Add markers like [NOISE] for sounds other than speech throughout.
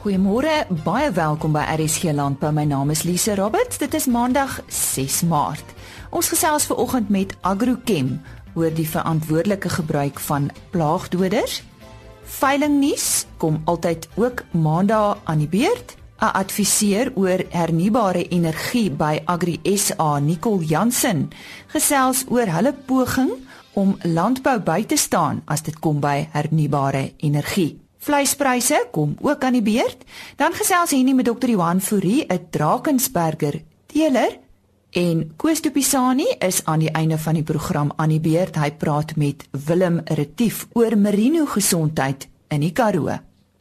Goeiemôre, baie welkom by RSG Landbou. My naam is Lise Roberts. Dit is Maandag 6 Maart. Ons gesels ver oggend met Agrochem oor die verantwoordelike gebruik van plaagdoders. Veilingnuus kom altyd ook Maandag aan die beurt. 'n Adviseur oor hernubare energie by Agri SA, Nicole Jansen, gesels oor hulle poging om landbou by te staan as dit kom by hernubare energie. Vleispryse kom ook aan die beurt. Dan gesels hier nie met Dr. Johan Fourie, 'n Drakensberger teeler en Koos de Pisani is aan die einde van die program aan die beurt. Hy praat met Willem Retief oor merino gesondheid in die Karoo.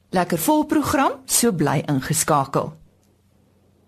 Lekker vol program, so bly ingeskakel.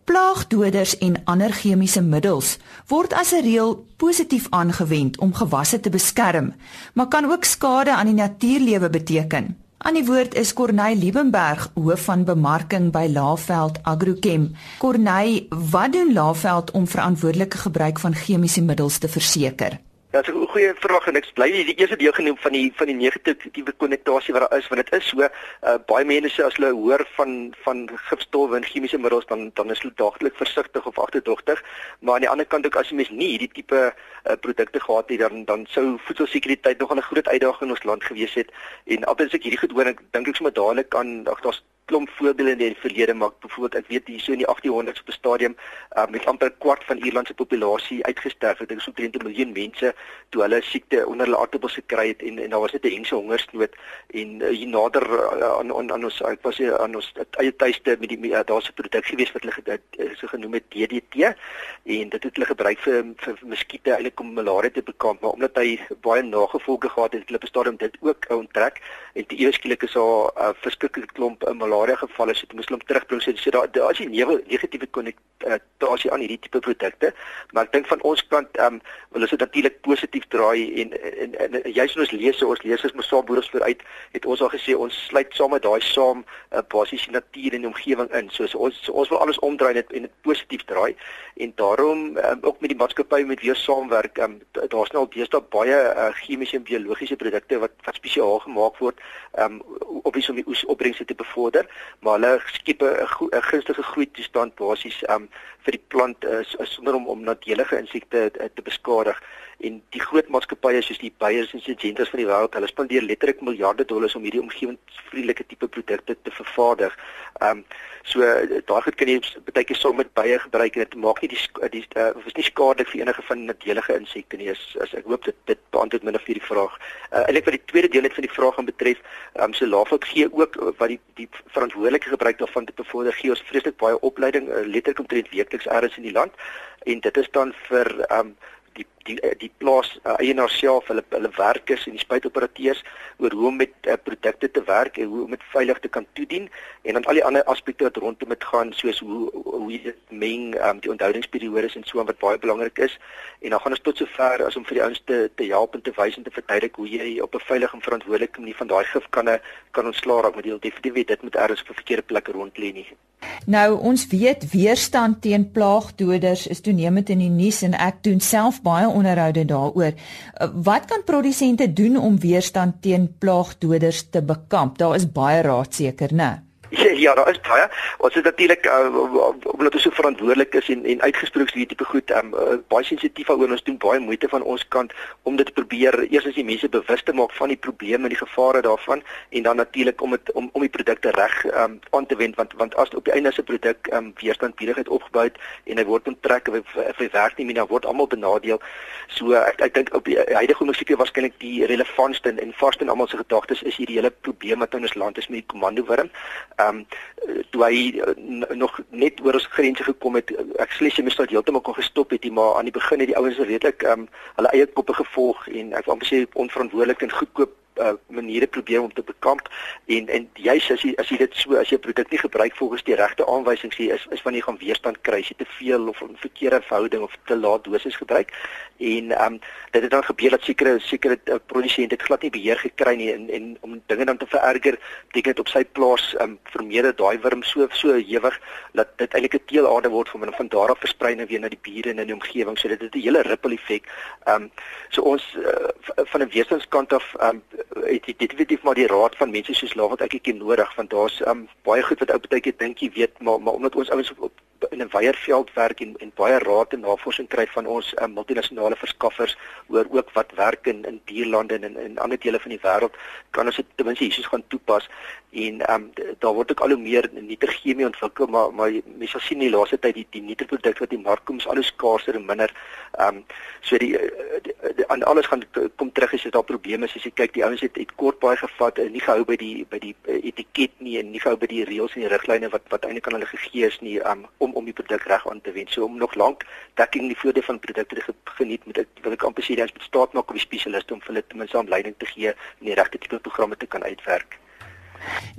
Plaagdoders en ander chemiese middels word as 'n reël positief aangewend om gewasse te beskerm, maar kan ook skade aan die natuurlewe beteken. Aan die woord is Corneil Liebenberg, hoof van bemarking by Laveld Agrochem. Corneil, wat doen Laveld om verantwoordelike gebruik van chemiese middels te verseker? Ja, dit is 'n goeie vraag en ek bly die eerste deel genoem van die van die negatiewe konnektasie wat daar is want dit is so uh, baie mense as hulle hoor van van gifstowwe en chemiese middels dan dan is hulle daaglik versigtig of agterdogtig. Maar aan die ander kant ook as jy mens nie hierdie tipe uh, produkte gehad het dan dan sou voedselsekuriteit nog 'n groot uitdaging in ons land gewees het. En altyd as ek hierdie goed hoor ek dink ek sommer dadelik aan ag daar's klomp voorbeelde in die verlede maar byvoorbeeld ek weet hier so in die 1800s op 'n stadium uh, met amper 'n kwart van Ierland se populasie uitgesterf het. Ek dink so 30 miljoen mense toe hulle siekte onder hulle aardappels gekry het en en daar was net 'n engse hongersnood. En uh, hier nader uh, aan, aan aan ons ek was hier aan ons eie tuiste met die uh, daar's 'n produk gewees wat hulle gedit uh, so genoem het DDT en dit het hulle gebruik vir vir, muskiete eintlik om malaria te bekamp. Maar omdat hy baie nagevolge gehad het het hulle 'n stadium dit ook onttrek. En te ewe skielik is daar 'n uh, verskriklike klomp uh, malaria malaria gevalle so dit moes hulle terugbring so, daar daar is 'n negatiewe konnektasie aan hierdie tipe produkte maar ek dink van ons kant ehm um, wil ons dit natuurlik positief draai en en, en, en juist ons lees ons lesers moet saam boere vooruit het ons al gesê ons sluit saam met daai saam uh, basies die natuur en die omgewing in. So, so ons so, ons wil alles omdraai net en dit positief draai en daarom um, ook met die maatskappy met wie ons saamwerk um, daar's nou al deesdae baie uh, chemiese en biologiese produkte wat wat spesiaal gemaak word um, op wie om die oes opbrengste te bevorder maar hulle skep 'n gunstige groei toestand basies um vir die plant is, is sonder om om nadelige insekte te, te beskadig en die groot maatskappye soos die Bayers en Syngenta's van die wêreld, hulle spandeer letterlik miljarde dollars om hierdie omgewingsvriendelike tipe produkte te vervaardig. Ehm um, so daai goed kan jy baie keer saam met baie gebruik en dit maak nie die die uh, is nie skadelik vir enige van nadelige insekte nie. As, as ek hoop dit dit beantwoord minder vir die vraag. Uh eintlik wat die tweede deel net van die vraag gaan betref, ehm um, so Lafok gee ook wat die die verantwoordelike gebruik daarvan te bevorder gee ons vreeslik baie opleiding uh, letterlik omtrent weekliks elders in die land en dit is dan vir ehm um, die die eh, die plaas uh, eienaar self hulle hulle werkers en die spuitoperateurs oor hoe om met uh, produkte te werk en hoe om dit veilig te kan toedien en dan al die ander aspekte wat rondom dit gaan soos hoe hoe jy meng um, die onthoudingsperiodes en so wat baie belangrik is. En dan gaan ons tot sover as om vir die ouens te te help en te wys en te verduidelik hoe jy op 'n veilige en verantwoordelike manier van daai gif kan kan ontslaa raak met die definitief weet dit moet ergens op 'n verkeerde plek rond lê nie. Nou ons weet weerstand teen plaagdoders is toenemend in die nuus en ek doen self baie onderhoude daaroor. Uh, wat kan produsente doen om weerstand teen plaagdoders te bekamp? Daar is baie raad seker, né? Ja, [LAUGHS] ja, daar is baie. Ons is natuurlik uh, omdat ons so verantwoordelik is en en uitgesproke hierdie tipe goed, um, uh, baie sensitief daaroor. Ons doen baie moeite van ons kant om dit te probeer eers as die mense bewus te maak van die probleme en die gevare daarvan en dan natuurlik om dit om om die produkte reg um, aan te wend want want as op die einde as 'n produk um, weerstandbiedigheid opgebou het en hy word onttrek of hy werk nie meer dan word almal benadeel. So ek ek dink op die huidige musiek waarskynlik die relevantste en vaste in almal se gedagtes is hierdie hele probleem wat in ons land is met die komando wurm ehm um, toe hy uh, nog net oor ons grense gekom het ek sê jy moes dit heeltemal kon gestop het maar aan die begin het die ouens redelik ehm um, hulle eie koppe gevolg en ek wil amper sê onverantwoordelik en goedkoop uh, maniere probeer om te bekamp en en juis as jy as jy dit so as jy 'n produk nie gebruik volgens die regte aanwysings hier is is wanneer jy gaan weerstand kry as jy te veel of 'n verkeerde verhouding of te laat dosis gebruik. En ehm um, dit het dan gebeur dat sekere sekere uh, produsente het glad nie beheer gekry nie en en om dinge dan te vererger beteken dit op sy plaas ehm um, vermeerder daai wurm so so hewig dat dit eintlik 'n teelaarde word van van daar af versprei nou weer na die bure en in die omgewing. So dit het 'n hele ripple effek ehm um, so ons uh, van 'n wesenskant af ehm um, het dit definitief maar die raad van mense soos Lawat ek ek nodig want daar's um, baie goed wat ou partytjie dink jy weet maar maar omdat ons ouens op, op in 'n weierveld werk en en baie raad en navorsing kry van ons um, multinasjonale verskaffers oor ook wat werk in in dierlande en in, in ander dele van die wêreld kan ons dit ten minste hiersoos gaan toepas. En ehm um, daar word ook al hoe meer nitrogeemie ontwikkel maar maar mense sien in die laaste tyd die die nitrogeproduk wat die mark kom is al hoe skaarser en minder. Ehm um, so die, die, die aan alles gaan kom terug as jy daar probleme is. As jy kyk die ouens het, het kort baie gevat en nie gehou by die by die etiket nie en nie gehou by die reëls en die riglyne wat wat eintlik aan hulle gegee is nie. Um, om om die produk reg aan te wend so om nog lank dekking die voordele van produkte te geniet moet ek wil ek amper sê jy moet staat maak op die spesialiste om vir hulle ten minste aanleiding te gee en die regte tipe programme te kan uitwerk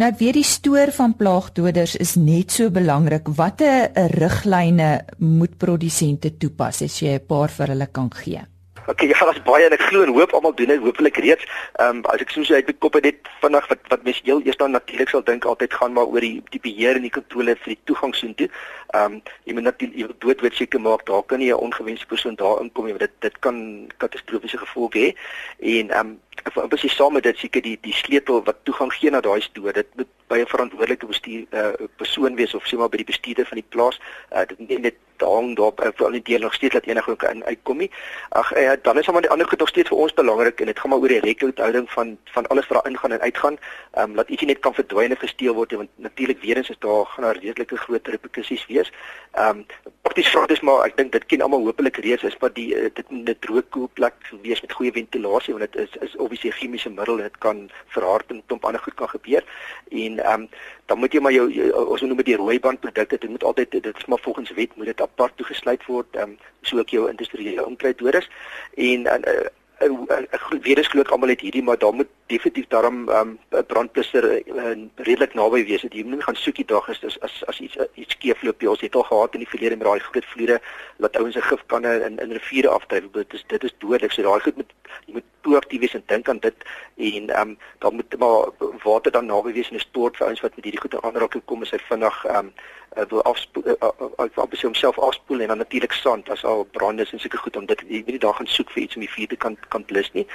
Nou weer die stoor van plaagdoders is net so belangrik. Watter riglyne moet produsente toepas as jy 'n paar vir hulle kan gee? Okay, ja, daar's baie en ek glo en hoop almal doen dit hopelik reeds. Ehm um, as ek soos uit my kop het net vinnig wat wat mens heel eers dan natuurlik sal dink altyd gaan maar oor die die beheer en die kontrole vir die toegang soontoe. Ehm um, jy moet natuurlik jy moet doodwit seker maak daar kan nie 'n ongewenste persoon daar inkom nie want dit dit kan katastrofiese gevolge hê. En ehm um, of as jy saam met dit seker die die sleutel wat toegang gee na daai stoor dit moet by 'n verantwoordelike bestuur uh, persoon wees of sê maar by die bestuurder van die plaas uh, dit net hang daar uh, vir al die deel nog steeds dat enige ook in uitkom nie. Ag uh, dan is maar die ander goed nog steeds vir ons belangrik en dit gaan maar oor die rekordhouding van van alles wat daar ingaan en uitgaan. Um, laat ietsie net kan verdwyn of gesteel word want natuurlik weer eens is daar gaan daar redelike groot reperkusies wees. Um, prakties vraag is maar ek dink dit ken almal hopelik reeds is maar die dit 'n droë koel plek wees met goeie ventilasie want dit is is obviously chemiese middel dit kan verhard en klomp ander goed kan gebeur. En ehm um, dan moet jy maar jou, jou ons noem dit die rooi band produkte dit moet altyd dit is maar volgens wet moet dit apart toegesluit word ehm um, so ook jou industriële onkruiddoders en en uh, ek weet dis glo ek almal het hierdie maar daar moet definitief daarom 'n um, brandblusser uh, redelik naby wees. Dat jy moet gaan soekie dag is as as as iets iets skeefloop jy ons het al gehad in die verlede met daai groot vloede wat ouens se gifkanne in in riviere afdryf. Dit is dit is dodelik. So daai goed moet jy moet proaktief wees en dink aan dit en ehm um, dan moet maar water dan naby wees en 'n stort vir ouens wat met hierdie goed in aanraking kom as hy vinnig ehm um, uh, wil afspoel uh, uh, uh, uh, homself afspoel en dan natuurlik sand as al brande is en seker goed om dit jy weet daar gaan soek vir iets om die vuur te kan kan blus nie.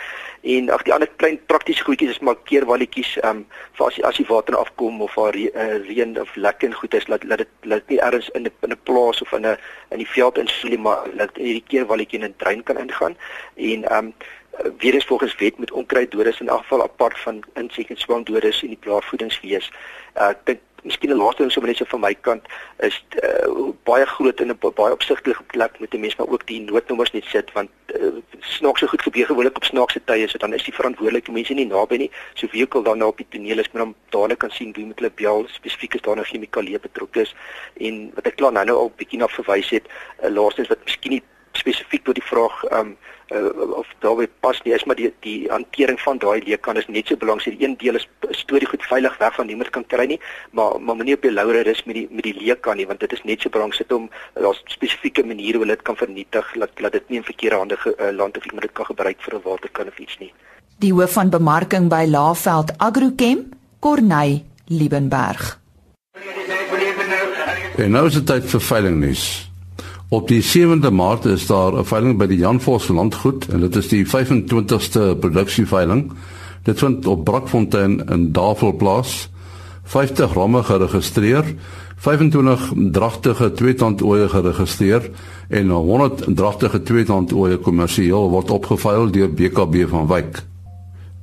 En ag die ander klein praktiese goedjies is maar keerwalletjies ehm um, vir as as die water afkom of waar re, uh, reën of lekker goed is laat laat dit laat nie ergens in 'n in 'n plaas of in 'n in die veld inslie maar laat hierdie keerwalletjie in 'n drein kan ingaan en ehm um, weer eens volgens wet moet onkruiddoders in afval apart van insek en swamdoders in die plaasvoedingswees. Uh, ek dink miskien 'n laaste ding sommer net so van my kant is uh, baie groot en 'n baie opsigtelike plek met die mense maar ook die noodnommers net sit want uh, snaakse goed gebeur gewoonlik op snaakse tye so dan is die verantwoordelike mense nie naby nie so wie ook al dan nou op die toneel is maar dan dadelik kan sien wie met hulle bel spesifiek is daar nou chemikalieë betrokke is en wat ek klaar nou nou al bietjie na verwys het uh, laastens wat miskien nie spesifiek tot die vraag um uh, of daarby pas nie is maar die die hantering van daai leekan is net so belangrik. Die een deel is storie goed veilig weg van niemand kan kry nie, maar maar moenie op jou laure rus met die met die leekan nie want dit is net so belangrik sit om daar's spesifieke maniere hoe dit kan vernietig dat dat dit nie in verkeerde hande ge, uh, land of iemand dit kan gebruik vir 'n waterkan of iets nie. Die hoof van bemarking by Laveld Agrochem, Corneil Liebenberg. En nou is dit tyd vir veilingnuus. Op die 7de Maart is daar 'n veiling by die Jan Vos landgoed en dit is die 25ste produksieveiling. Dit vind op Brakfontein in Davelplaas. 50 ramme geregistreer, 25 dragtige tweetand oeye geregistreer en 100 dragtige tweetand oeye kommersieel word opgeveil deur BKB van Wyk.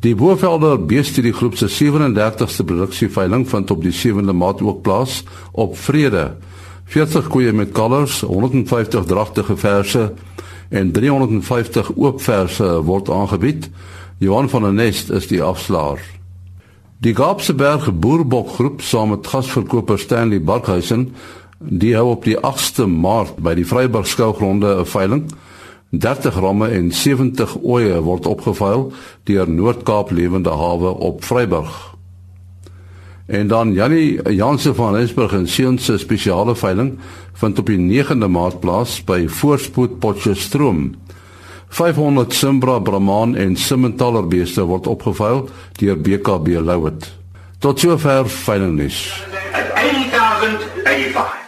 Die Boervelder Beestudie Groep se 37ste produksieveiling vind op die 7de Maart ook plaas op Vrede 40 koeie met kalvers, 150 dragtige verse en 350 oop verse word aangebied. Johan van der Nest is die afslaer. Die Gaapseberg Boerbokgroep saam met gasverkoper Stanley Barkhuizen, die hou op die 8ste Maart by die Vryburg skougronde 'n veiling. 30 ramme en 70 oeye word opgeveil deur Noord-Kaap Lewende Hawe op Vryburg. En dan Jannie Janse van Rensburg en Seuns se spesiale veiling vind op die 9de Maart plaas by Voorspoed Potchefstroom. 500 Simbra Brahman en Simmentaler beeste word opgevuil deur BKB Louet. Tot sover veilingnuus. 8085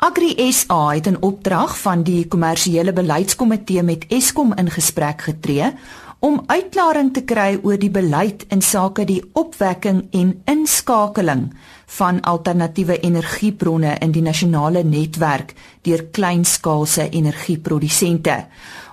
Agri SA het 'n opdrag van die kommersiële beleidskomitee met Eskom in gesprek getree om uitklaring te kry oor die beleid in sake die opwekking en inskakeling van alternatiewe energiebronne in die nasionale netwerk deur kleinskaalse energieprodusente.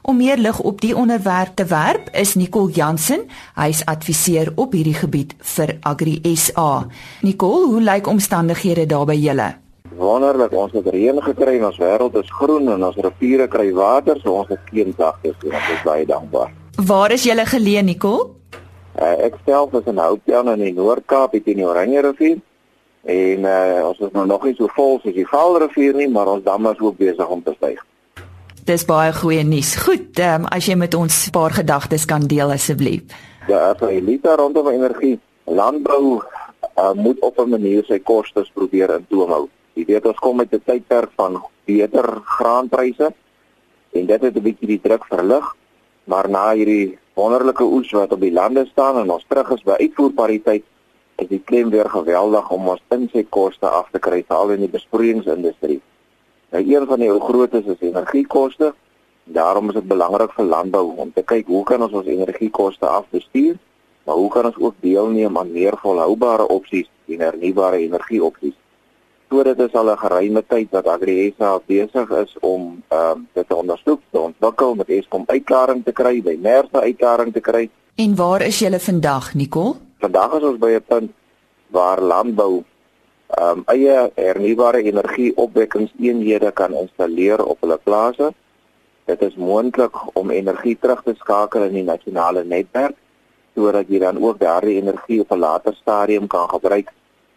Om meer lig op die onderwerp te werp, is Nicole Jansen, hy's adviseur op hierdie gebied vir Agri SA. Nicole, hoe lyk omstandighede daar by julle? Wonderlik, ons het reën gekry en ons wêreld is groen en ons riviere kry water, so ons het geen dagte, so ons is baie dankbaar. Waar is julle geleë, Nicole? Uh, ek self is in Houtjane in die Noord-Kaap, teen die Oranje rivier. En uh, ons is nou nog nie so vol soos die Vaalrivier nie, maar ons damme is ook besig om te styg. Dis baie goeie nuus. Goed, um, as jy met ons 'n paar gedagtes kan deel asseblief. Ja, vir elite rondom energie, landbou uh, moet op 'n manier sy kostes probeer in toom hou. Jy weet ons kom met 'n tydperk van beter graanpryse en dit het 'n bietjie die druk verlig maar na hierdie wonderlike oes wat op die lande staan en ons terug is by uitvoerpariteit is die klem weer geweldig om ons insetkoste af te kry veral in die besproeiingsindustrie. Nou een van die grootes is energiekoste. Daarom is dit belangrik vir landbou om te kyk hoe kan ons ons energiekoste afbestuur, maar hoe kan ons ook deelneem aan meer volhoubare opsies en hernubare energieopsies. So dit is al 'n geruime tyd dat AgriSA besig is om ehm uh, dit te ondersoek, te ontwikkel met Eskom uitklaring te kry, by Merse uitklaring te kry. En waar is julle vandag, Nicole? Vandag is ons by 'n punt waar landbou ehm um, eie hernubare energie opwekkingseenhede kan installeer op hulle plase. Dit is moontlik om energie terug te skakel in die nasionale netwerk sodat jy dan ook daardie energie op 'n later stadium kan gebruik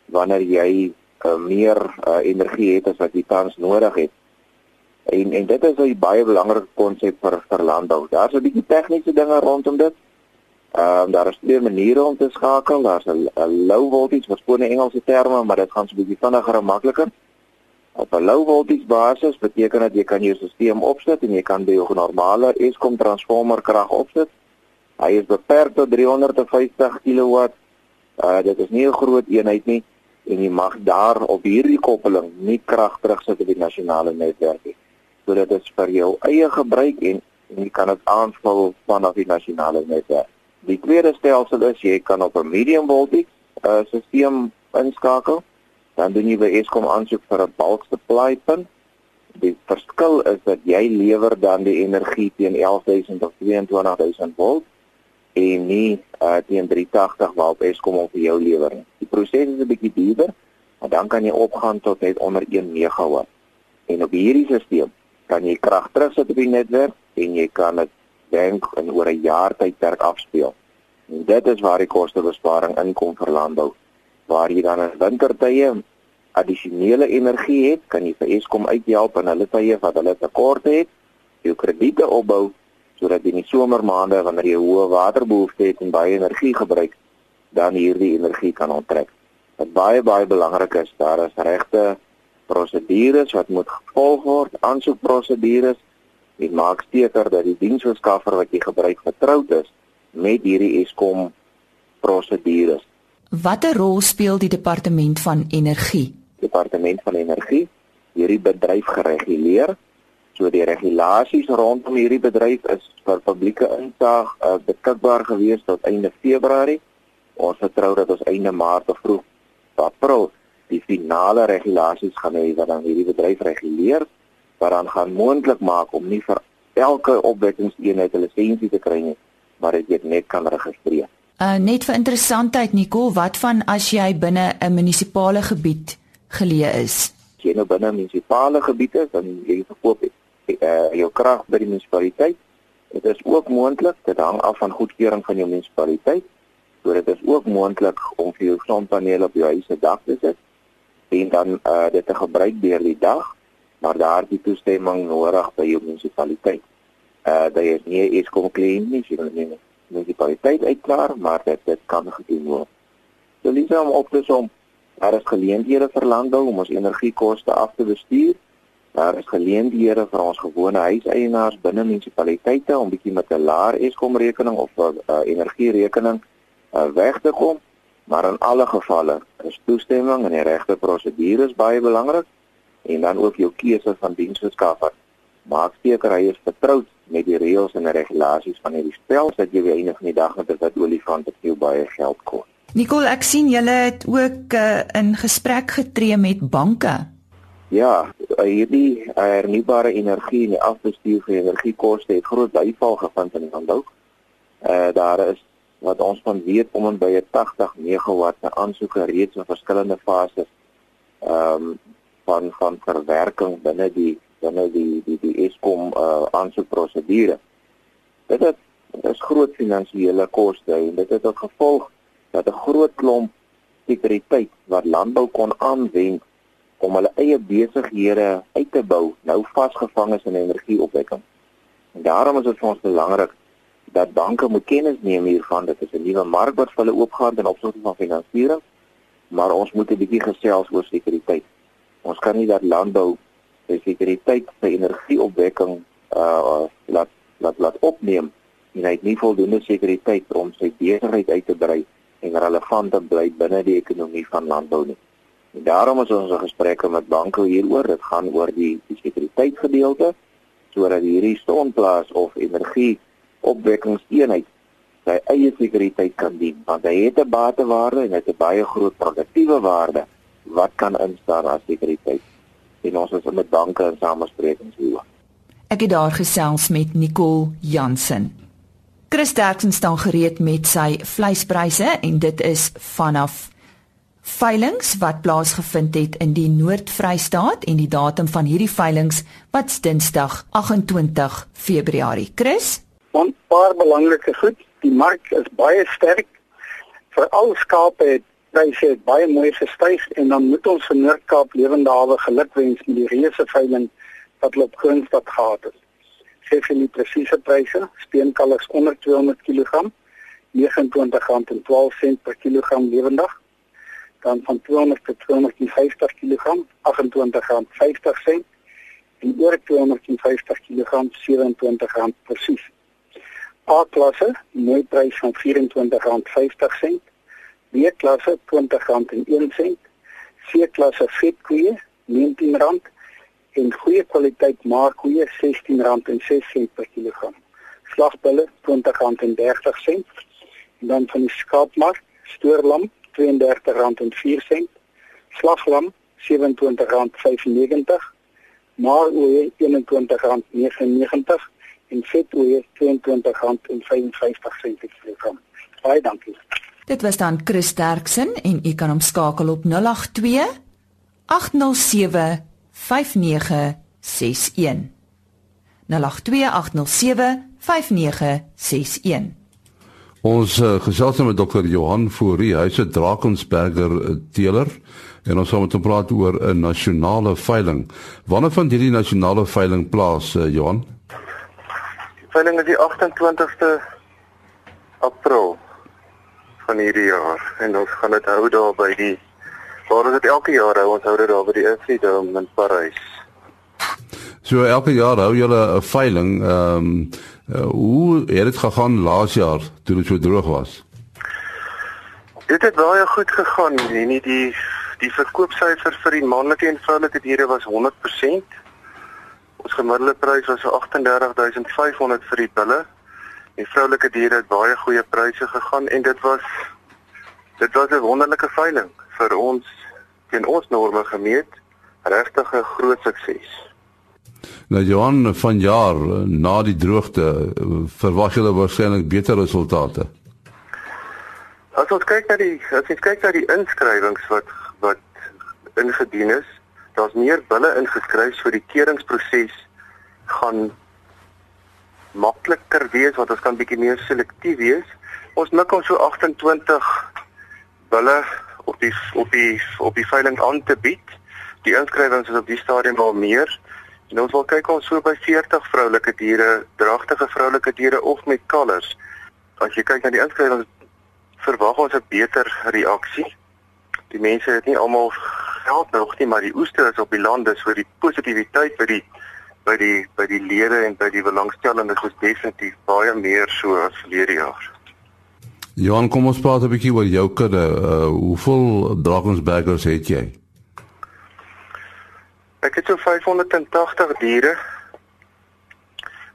wanneer jy uh, meer uh, energie het as wat jy tans nodig het. En en dit is 'n baie belangrike konsep vir vir landbou. Daar's 'n bietjie tegniese dinge rondom dit. Ehm um, daar is twee maniere om te skakel. Daar's 'n low voltage, wat skone Engelse terme, maar dit gaan so 'n bietjie vinniger en makliker. Op 'n low voltage basis beteken dit jy kan jou stelsel opsit en jy kan jou normale Eskom transformer krag opsit. Hy is beperk tot 350 kW. Uh dit is nie 'n groot eenheid nie en jy mag daar op hierdie koppeling nie krag terugsit op die nasionale netwerk nie. So dit is vir jou eie gebruik en, en jy kan dit aanvul vanaf die nasionale netwerk. Die tweede stelsel is jy kan op 'n medium voltage uh, stelsel inskakel. Dan doen jy by Eskom aansoek vir 'n bulk supply punt. Die verskil is dat jy lewer dan die energie teen 11000 of 22000 volt en nie uh, teen 380 waarop Eskom hom vir jou lewer nie. Die proses is 'n bietjie duurder, maar dan kan jy opgaan tot net onder 1 megawatt. En op hierdie stelsel kan jy krag terugsit op die netwerk en jy kan dit denk in oor 'n jaar tydperk afspeel. En dit is waar die kostebesparing inkom vir landbou. Waar jy dan in wintertye addisionele energie het, kan jy vir Eskom uithelp in hulle tye wat hulle tekorte het, jou krediete opbou sodat in die somermaande wanneer jy hoë waterbehoefte het en baie energie gebruik, dan hierdie energie kan onttrek. Wat baie baie belangrik is, daar is regte prosedures wat moet gevolg word, aansoekprosedures. Dit maak seker dat die diensverskaffer wat jy gebruik vertroud is met hierdie Eskom prosedures. Watter rol speel die departement van energie? Departement van energie hierdie bedryf gereguleer So die regulasies rondom hierdie bedryf is vir publieke insig uh, beskikbaar gewees tot einde Februarie. Ons vertrou dat ons einde Maart of vroeg April die finale regulasies gaan hê wat dan hierdie bedryf reguleer, wat dan gaan moontlik maak om nie vir elke opwekkingseenheid 'n lisensie te kry nie, maar dit net kan registreer. Uh net vir interessantheid Nicole, wat van as jy binne 'n munisipale gebied geleë is? As jy nou binne 'n munisipale gebied is, dan jy verkoop het uh, jou krag by die munisipaliteit. Dit is ook moontlik, dit hang af van goedkeuring van jou munisipaliteit. So dit is ook moontlik om vir jou sonpanele op jou huis se dak te sit en dan uh, dit te gebruik deur die dag, maar daar die toestemming nodig by jou munisipaliteit. Uh dit is nie Eskom klein nie, jy moet nie munisipaliteit uitklaar, maar dit dit kan gedoen word. So Lisa om op te som, daar is geleenthede vir landbou om ons energiekoste af te bestuur Daar is geleenthede vir ons gewone huiseienaars binne munisipaliteite om bietjie met 'n laer Eskom rekening of 'n uh, energierekening uh, weg te kom. Maar in alle gevalle is toestemming en die regte prosedures baie belangrik en dan ook jou keuse van diensverskaffer. Maak seker hy is vertroud met die reëls en regulasies van hierdie spel sodat jy eintlik van die dag met 'n olifant wat jou baie geld kos. Nicole, ek sien julle het ook uh, in gesprek getree met banke. Ja, hierdie uh, hernubare energie en die afbestuur van energiekoste het groot byval gevind in die landbou. Uh daar is wat ons van weet om en by 80 megawatt aansoeke reeds in verskillende fases ehm um, van van verwerking binne die binne die die die Eskom uh aansoekprosedure. Dit het is groot finansiële koste en dit het as gevolg dat 'n groot klomp sekuriteit wat landbou kon aanwend om hulle eie besighede uit te bou, nou vasgevang is in energieopwekking. En daarom is dit vir ons belangrik dat banke moet kennis neem hiervan dat dit 'n nuwe mark wat vir hulle oopgaan ten opsigte van finansiering, maar ons moet 'n bietjie gesels oor sekuriteit. Ons kan nie dat landbou sy sekuriteit vir energieopwekking uh laat laat laat opneem en hy het nie voldoende sekuriteit om sy besigheid uit te brei en relevant te bly binne die ekonomie van landbou nie. Daarom is ons gesprekke met banke hieroor, dit gaan oor die, die sekuriteitsgedeelte sodat hierdie sonplaas of energie opwekkingseenheid sy eie sekuriteit kan dien, want hy het 'n batewaarde en hy het 'n baie groot produktiewe waarde wat kan instaan as sekuriteit. En ons is met banke in samesprekings hieroor. Ek het daar gesels met Nicole Jansen. Chris Derksen staan gereed met sy vleispryse en dit is vanaf veilings wat plaasgevind het in die Noord-Vrystaat en die datum van hierdie veilings wat Dinsdag 28 Februarie. Chris, 'n paar belangrike goed. Die mark is baie sterk. Veral skape het pryse baie mooi gestyg en dan moet ons vir Noord-Kaap Lewende Hawe gelukwens met die reuse veiling wat loop gunstig gehad het sê vir die presiese pryse, steenkalks onder 200 kg, R29.12 per kilogram lewendig. Dan van 200 tot 250 kg, R28.50 en oor 250 kg R27 presies. A-klasse, mooi prys van R24.50. B-klasse R20.01. C-klasse vetkoeie R19 en goeie kwaliteit maarkoeie R16.06 per kilogram. Slagbulle R20.30 en dan van die skaapmark stoorlam R32.04, slaglam R27.95, maaroeie R21.99 en vetoeie R22.55 per kilogram. Baie dankie. Dit was dan Chris Derksen en u kan hom skakel op 082 807 5961 Ons uh, gesels nou met dokter Johan Fourie, hy's 'n Drakensberger uh, teeler en ons gaan met hom praat oor 'n nasionale veiling. Wanneer vind hierdie nasionale veiling plaas, uh, Johan? Die veiling is die 28ste April van hierdie jaar en ons gaan dit hou daar by die waar ons dit elke jaar hou, ons hou dit daar by die Infidome in Parys. So elke jaar hou julle 'n veiling. Ehm um, uh, hoe het dit gegaan laas jaar toe dit so droog was? Dit het baie goed gegaan. Nie die die verkoopsyfer vir die manlike en vroulike diere was 100%. Ons gemiddelde prys was so 38500 vir die bulle. Die vroulike diere het baie goeie pryse gegaan en dit was dit was 'n wonderlike veiling vir ons teen ons norme gemeet regtig 'n groot sukses. Nou Johan van jaar na die droogte verwag julle waarskynlik beter resultate. As ons kyk na die as ons kyk na die inskrywings wat wat ingedien is, daar's meer bulle ingeskryf vir die keringproses gaan makliker wees want ons kan bietjie meer selektief wees. Ons mik ons so 28 bulle op die op die op die veiling aan te bied. Die inskrywings is op die stadium al meer. En ons wil kyk ons so by 40 vroulike diere, dragtige vroulike diere of met kalvers. As jy kyk na die inskrywings verwag ons 'n beter reaksie. Die mense het nie almal veld nog nie, maar die oeste is op die land, dus vir die positiwiteit by die by die by die lede en by die belangstellendes is definitief baie meer so as verlede jaar. Johan, kom ons praat 'n bietjie oor jou kudde. Uh, hoeveel Drakensbergers het jy? Ek het so 580 diere.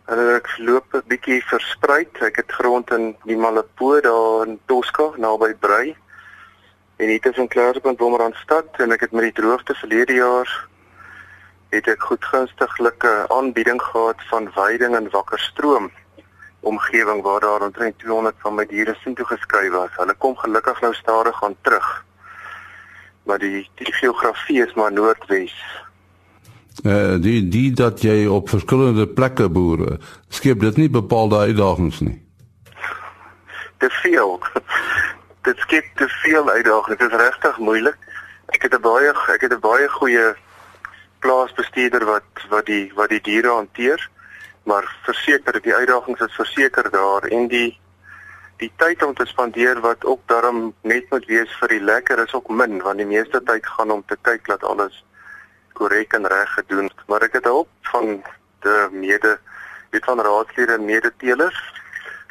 Hulle ek loop 'n bietjie versprei. Ek het grond in die Malipo daar in Tosca naby Brei. En hier tussen Klaarspunt Bommerandstad en ek het met die droogte verlede jaar het ek goedgunstige aanbieding gehad van veiding in Wakkerstroom omgewing waar daar omtrent 200 van my diere sien toe geskryf was. Hulle kom gelukkig nou stadig aan terug. Maar die die geografie is maar noordwes. Uh, die die dat jy op verskillende plekke boere skep dit nie bepaalde uitdagings nie. Te veel. dit skep te veel uitdagings. Dit is regtig moeilik. Ek het 'n baie ek het 'n baie goeie plaasbestuurder wat wat die wat die diere hanteer maar verseker die uitdagings is verseker daar en die die tyd om te spandeer wat ook daarom net moet wees vir die lekker is ook min want die meeste tyd gaan om te kyk dat alles korrek en reg gedoen maar ek het hulp van die mede weet van raadslede en medeteelers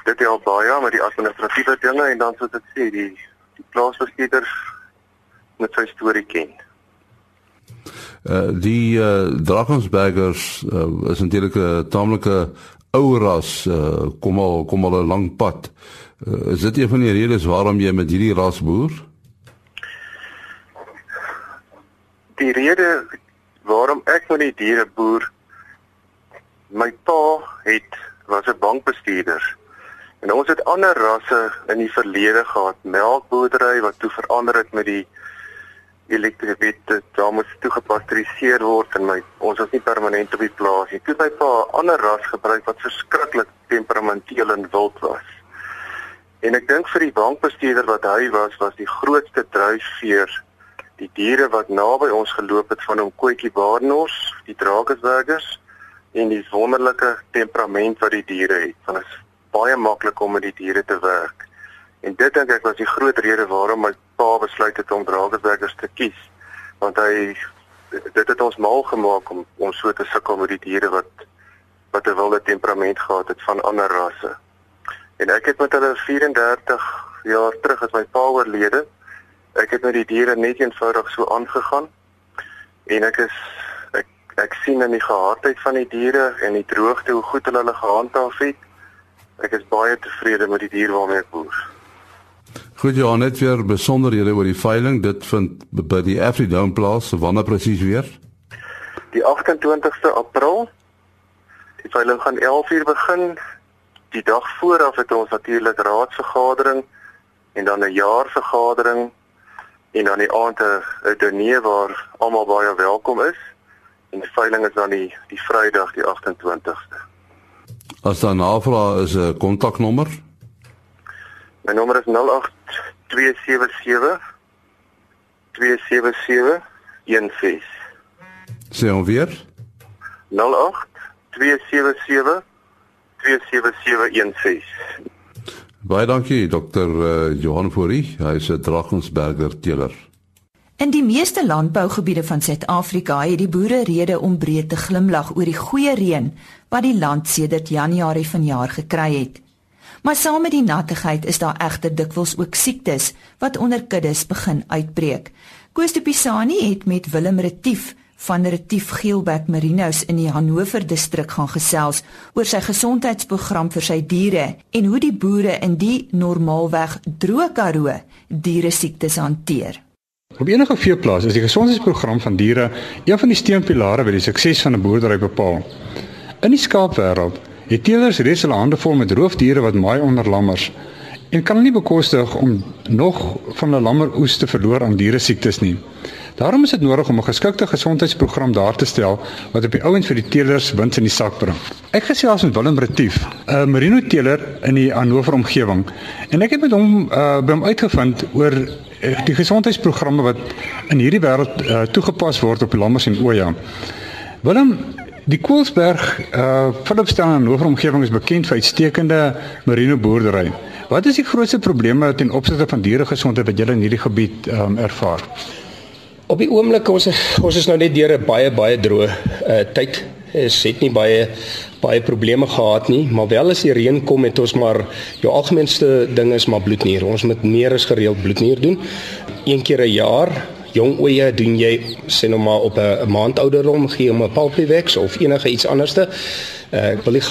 dit help baie met die administratiewe dinge en dan soos ek sê die die plaasbestuurders moet sy storie ken Uh, die uh, Drakensbergers uh, is natuurlik 'n taamlike ou ras, uh, kom al kom al 'n lang pad. Uh, is dit een van die redes waarom jy met hierdie ras boer? Die rede waarom ek met die diere boer, my pa het was 'n bankbestuurder. En ons het ander rasse in die verlede gehad, melkboerdery wat toe verander het met die elektrisiteit daar moet toegepasteuriseer word en my ons is nie permanent op die plaas nie. Toe my pa 'n ander ras gebruik wat verskriklik temperamenteel en wild was. En ek dink vir die bankbestuurder wat hy was, was die grootste dryfveer die diere wat naby ons geloop het van hom Koetjie Baarnors, die Drakensbergers en die wonderlike temperament wat die diere het. Dit is baie maklik om met die diere te werk. En dit dink ek was die groot rede waarom my pa besluit het om Drakensbergers te kies want hy dit het ons mal gemaak om om so te sukkel met die diere wat wat 'n wilde temperament gehad het van ander rasse. En ek het met hulle 34 jaar terug as my pa oorlede, ek het met die diere net eenvoudig so aangegaan en ek is ek ek sien in die gehardheid van die diere en die droogte hoe goed hulle hulle gehandhaaf het. Ek is baie tevrede met die diere waarmee ek boer. Goed ja, net weer besonderhede oor die veiling. Dit vind by die Afridome plaas, wanneer presies weer? Die 28ste April. Die veiling gaan 11:00 begin. Die dag vooraf het ons natuurlik raadsvergadering en dan 'n jaarvergadering en dan die aand 'n diner waar almal baie welkom is. En die veiling is dan die die Vrydag die 28ste. As daar navraag is 'n kontaknommer My nommer is 08277 27716. Sê hom weer. 08277 27716. Baie dankie Dr. Uh, Johan Fourie, hy is 'n Drakensberger teeler. In die meeste landbougebiede van Suid-Afrika het die boere rede om breed te glimlag oor die goeie reën wat die land sedert Januarie vanjaar gekry het. Maar saam met die nattigheid is daar egter dikwels ook siektes wat onder kuddes begin uitbreek. Koos de Pisani het met Willem Retief van Retief Geelbek Merinos in die Hannover distrik gaan gesels oor sy gesondheidsprogram vir sy diere en hoe die boere in die normaalweg droë Karoo diere siektes hanteer. Op enige veeplaas is die gesondheidsprogram van diere een van die steunpilare wat die sukses van 'n boerdery bepaal. In die skaapwêreld Die teelers het hulle hande vol met roofdiere wat maai onder lammers en kan nie bekostig om nog van 'n lammeroes te verloor aan diere siektes nie. Daarom is dit nodig om 'n geskikte gesondheidsprogram daar te stel wat op die ouend vir die teelers wins in die sak bring. Ek gesels met Willem Retief, 'n merino teeler in die Hannover omgewing en ek het met hom uh, by hom uitgevind oor uh, die gesondheidsprogramme wat in hierdie wêreld uh, toegepas word op lammers en oya. Willem, Die Koelsberg uh Philipstown en Hannover omgewing is bekend vir uitstekende marine boerdery. Wat is die grootste probleme ten opsigte van dieregesondheid wat julle in hierdie gebied um ervaar? Op die oomblik ons ons is nou net deur 'n baie baie droë uh, tyd. Ons het nie baie baie probleme gehad nie, maar wel as die reën kom het ons maar jou algemeenste ding is maar bloednier. Ons moet meer as gereeld bloednier doen. Een keer 'n jaar jong oeye doen jy sê nou maar op 'n maand ouderdom gee hom 'n Palpivex of enige iets anderste. Uh, ek wil nie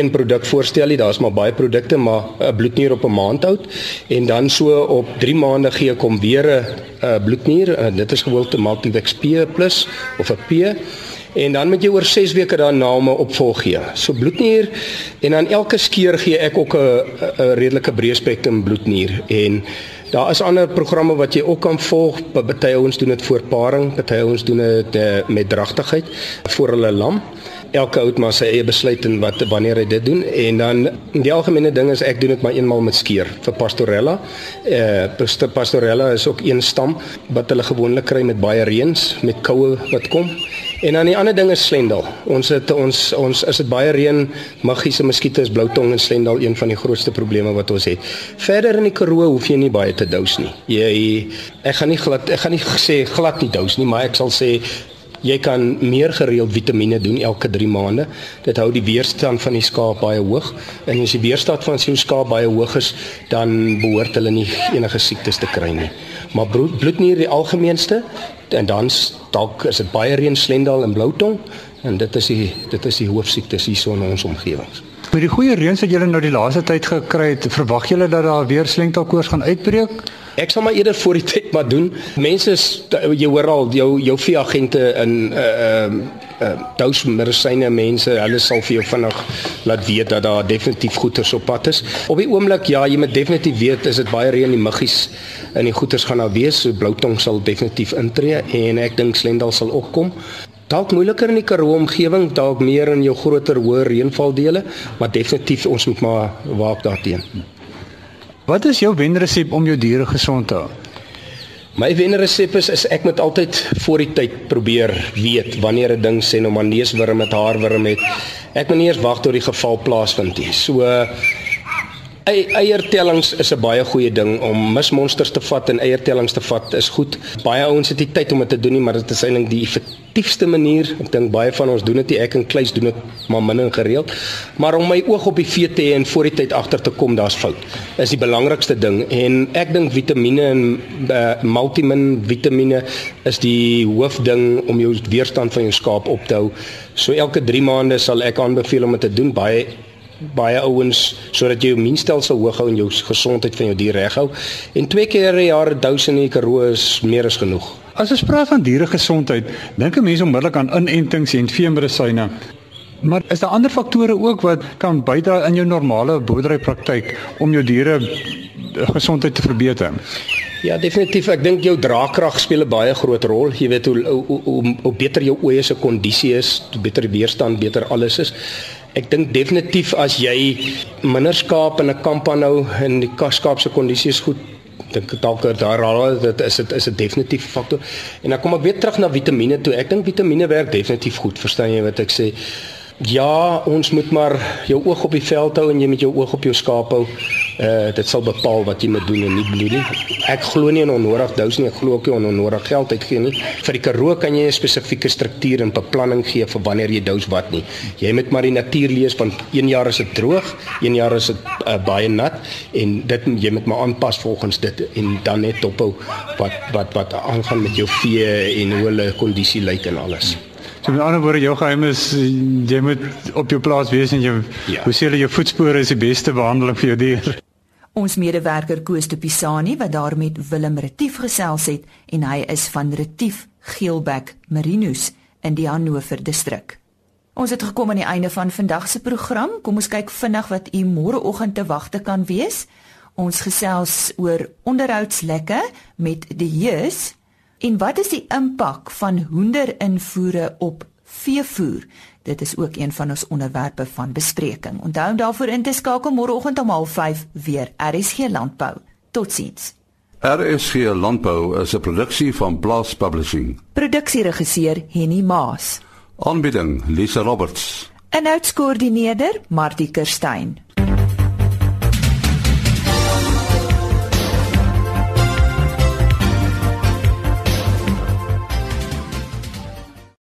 een produk voorstel nie, daar's maar baie produkte, maar 'n bloednier op 'n maand oud en dan so op 3 maande gee ek hom weer 'n uh, bloednier. Uh, dit is gewoonlik Multivex P+ of 'n P en dan moet jy oor 6 weke daarna hom opvolg gee. So bloednier en dan elke keer gee ek ook 'n 'n redelike breë spektrum bloednier en Daar is ander programme wat jy ook kan volg. Party ouens doen dit voor paring, party ouens doen dit uh, met dragtigheid vir hulle lam. Elke ou maar sy eie besluit en wat wanneer hy dit doen en dan die algemene ding is ek doen dit maar eenmal met skeer vir pastorella. Eh uh, pastorella is ook een stam wat hulle gewoonlik kry met baie reëns, met koue wat kom. En dan die ander ding is slendal. Ons het ons ons is dit baie reën, magiese muskiete is bloutong en slendal een van die grootste probleme wat ons het. Verder in die Karoo hoef jy nie baie te dous nie. Jy ek gaan nie glad ek gaan nie sê glad nie dous nie, maar ek sal sê jy kan meer gereeld vitamiene doen elke 3 maande. Dit hou die weerstand van die skaap baie hoog. En as die weerstand van jou skaap baie hoog is, dan behoort hulle nie enige siektes te kry nie. Maar bloednier die algemeenste en dan dalk is dit baie reën slendal en bloutong en dit is die dit is die hoofsiektes hier in ons omgewings. Met die goeie reëns wat julle nou die laaste tyd gekry het, verwag julle dat daar weer slengtelkoors gaan uitbreek? Ek sal maar eerder voor die tyd maar doen. Mense is jy hoor al jou jou veeagente in 'n uh, ehm uh, dous medisyne mense, hulle sal vir jou vinnig laat weet dat daar definitief goeters op pad is. Op die oomblik ja, jy moet definitief weet is dit baie reën die muggies in die goeters gaan nou wees. So bloutong sal definitief intree en ek dink slendal sal ook kom. Dalk moeiliker in die Karoo omgewing, dalk meer in jou groter hoë reënvaldele, maar definitief ons moet maar waak daarteenoor. Wat is jou wenresep om jou diere gesond te hou? My wenresep is, is ek moet altyd voor die tyd probeer weet wanneer 'n ding sê nou maar neuswurm met haarwurm het. Ek moet nie eers wag tot die geval plaasvind nie. So Eiertellings is 'n baie goeie ding om mismonsters te vat en eiertellings te vat is goed. Baie ouens het nie tyd om dit te doen nie, maar dit is eintlik die effektiefste manier. Ek dink baie van ons doen dit nie. Ek en Kleis doen dit maar min en gereeld. Maar om my oog op die vee te hê en voor die tyd agter te kom, daar's fout. Is die belangrikste ding en ek dink vitamiene en uh, multimin vitamiene is die hoofding om jou weerstand van jou skaap op te hou. So elke 3 maande sal ek aanbeveel om dit te doen. Baie baie ouens sodat jy jou immuunstelsel hoog hou en jou gesondheid van jou dier reg hou. En twee keer 'n jaar dous in die Karoo is meer as genoeg. As ons praat van diere gesondheid, dink 'n mens onmiddellik aan inentings en veemedisyne. Maar is daar ander faktore ook wat kan bydra in jou normale boerderypraktyk om jou diere gesondheid te verbeter? Ja, definitief. Ek dink jou draagkrag speel 'n baie groot rol. Jy weet hoe hoe hoe, hoe beter jou oeye se kondisie is, hoe beter die weerstand, beter alles is. Ek dink definitief as jy minder skaap in 'n kamp aanhou en die skaap se kondisie is goed, dink dalk daar al dit is dit is 'n definitief faktor. En dan kom ek weer terug na vitamiene toe. Ek dink vitamiene werk definitief goed, verstaan jy wat ek sê? Ja, ons moet maar jou oog op die veld hou en jy met jou oog op jou skaap hou. Uh dit sal bepaal wat jy moet doen en nie bloed nie. Ek glo nie in onnodig dous nie, ek glo ook nie in onnodig geld uitgee nie. Vir die Karoo kan jy 'n spesifieke struktuur en beplanning gee vir wanneer jy dous wat nie. Jy moet maar die natuur lees want een jaar is dit droog, een jaar is dit uh, baie nat en dit jy moet maar aanpas volgens dit en dan net dophou wat wat wat aangaan met jou vee en hoe hulle kondisie lyk en alles. Hmm. So met ander woorde jou geheim is jy moet op jou plaas wees en jy ja. hoe sê hulle jou voetspore is die beste behandeling vir jou dier. Ons medewerker Koos de Pisani wat daar met Willem Retief gesels het en hy is van Retief Geelbek Merinos in die Hannover distrik. Ons het gekom aan die einde van vandag se program. Kom ons kyk vinnig wat u môreoggend te wagte kan wees. Ons gesels oor onderhoudslekke met die Jeus En wat is die impak van hoenderinvoere op veevoer? Dit is ook een van ons onderwerpe van bespreking. Onthou om daarvoor in te skakel môreoggend om 05:30 weer. RSG Landbou. Totsiens. RSG Landbou is 'n produksie van Blast Publishing. Produksieregisseur Henny Maas. Aanbieding Lisa Roberts. En uitskoördineerder Martie Kerstyn.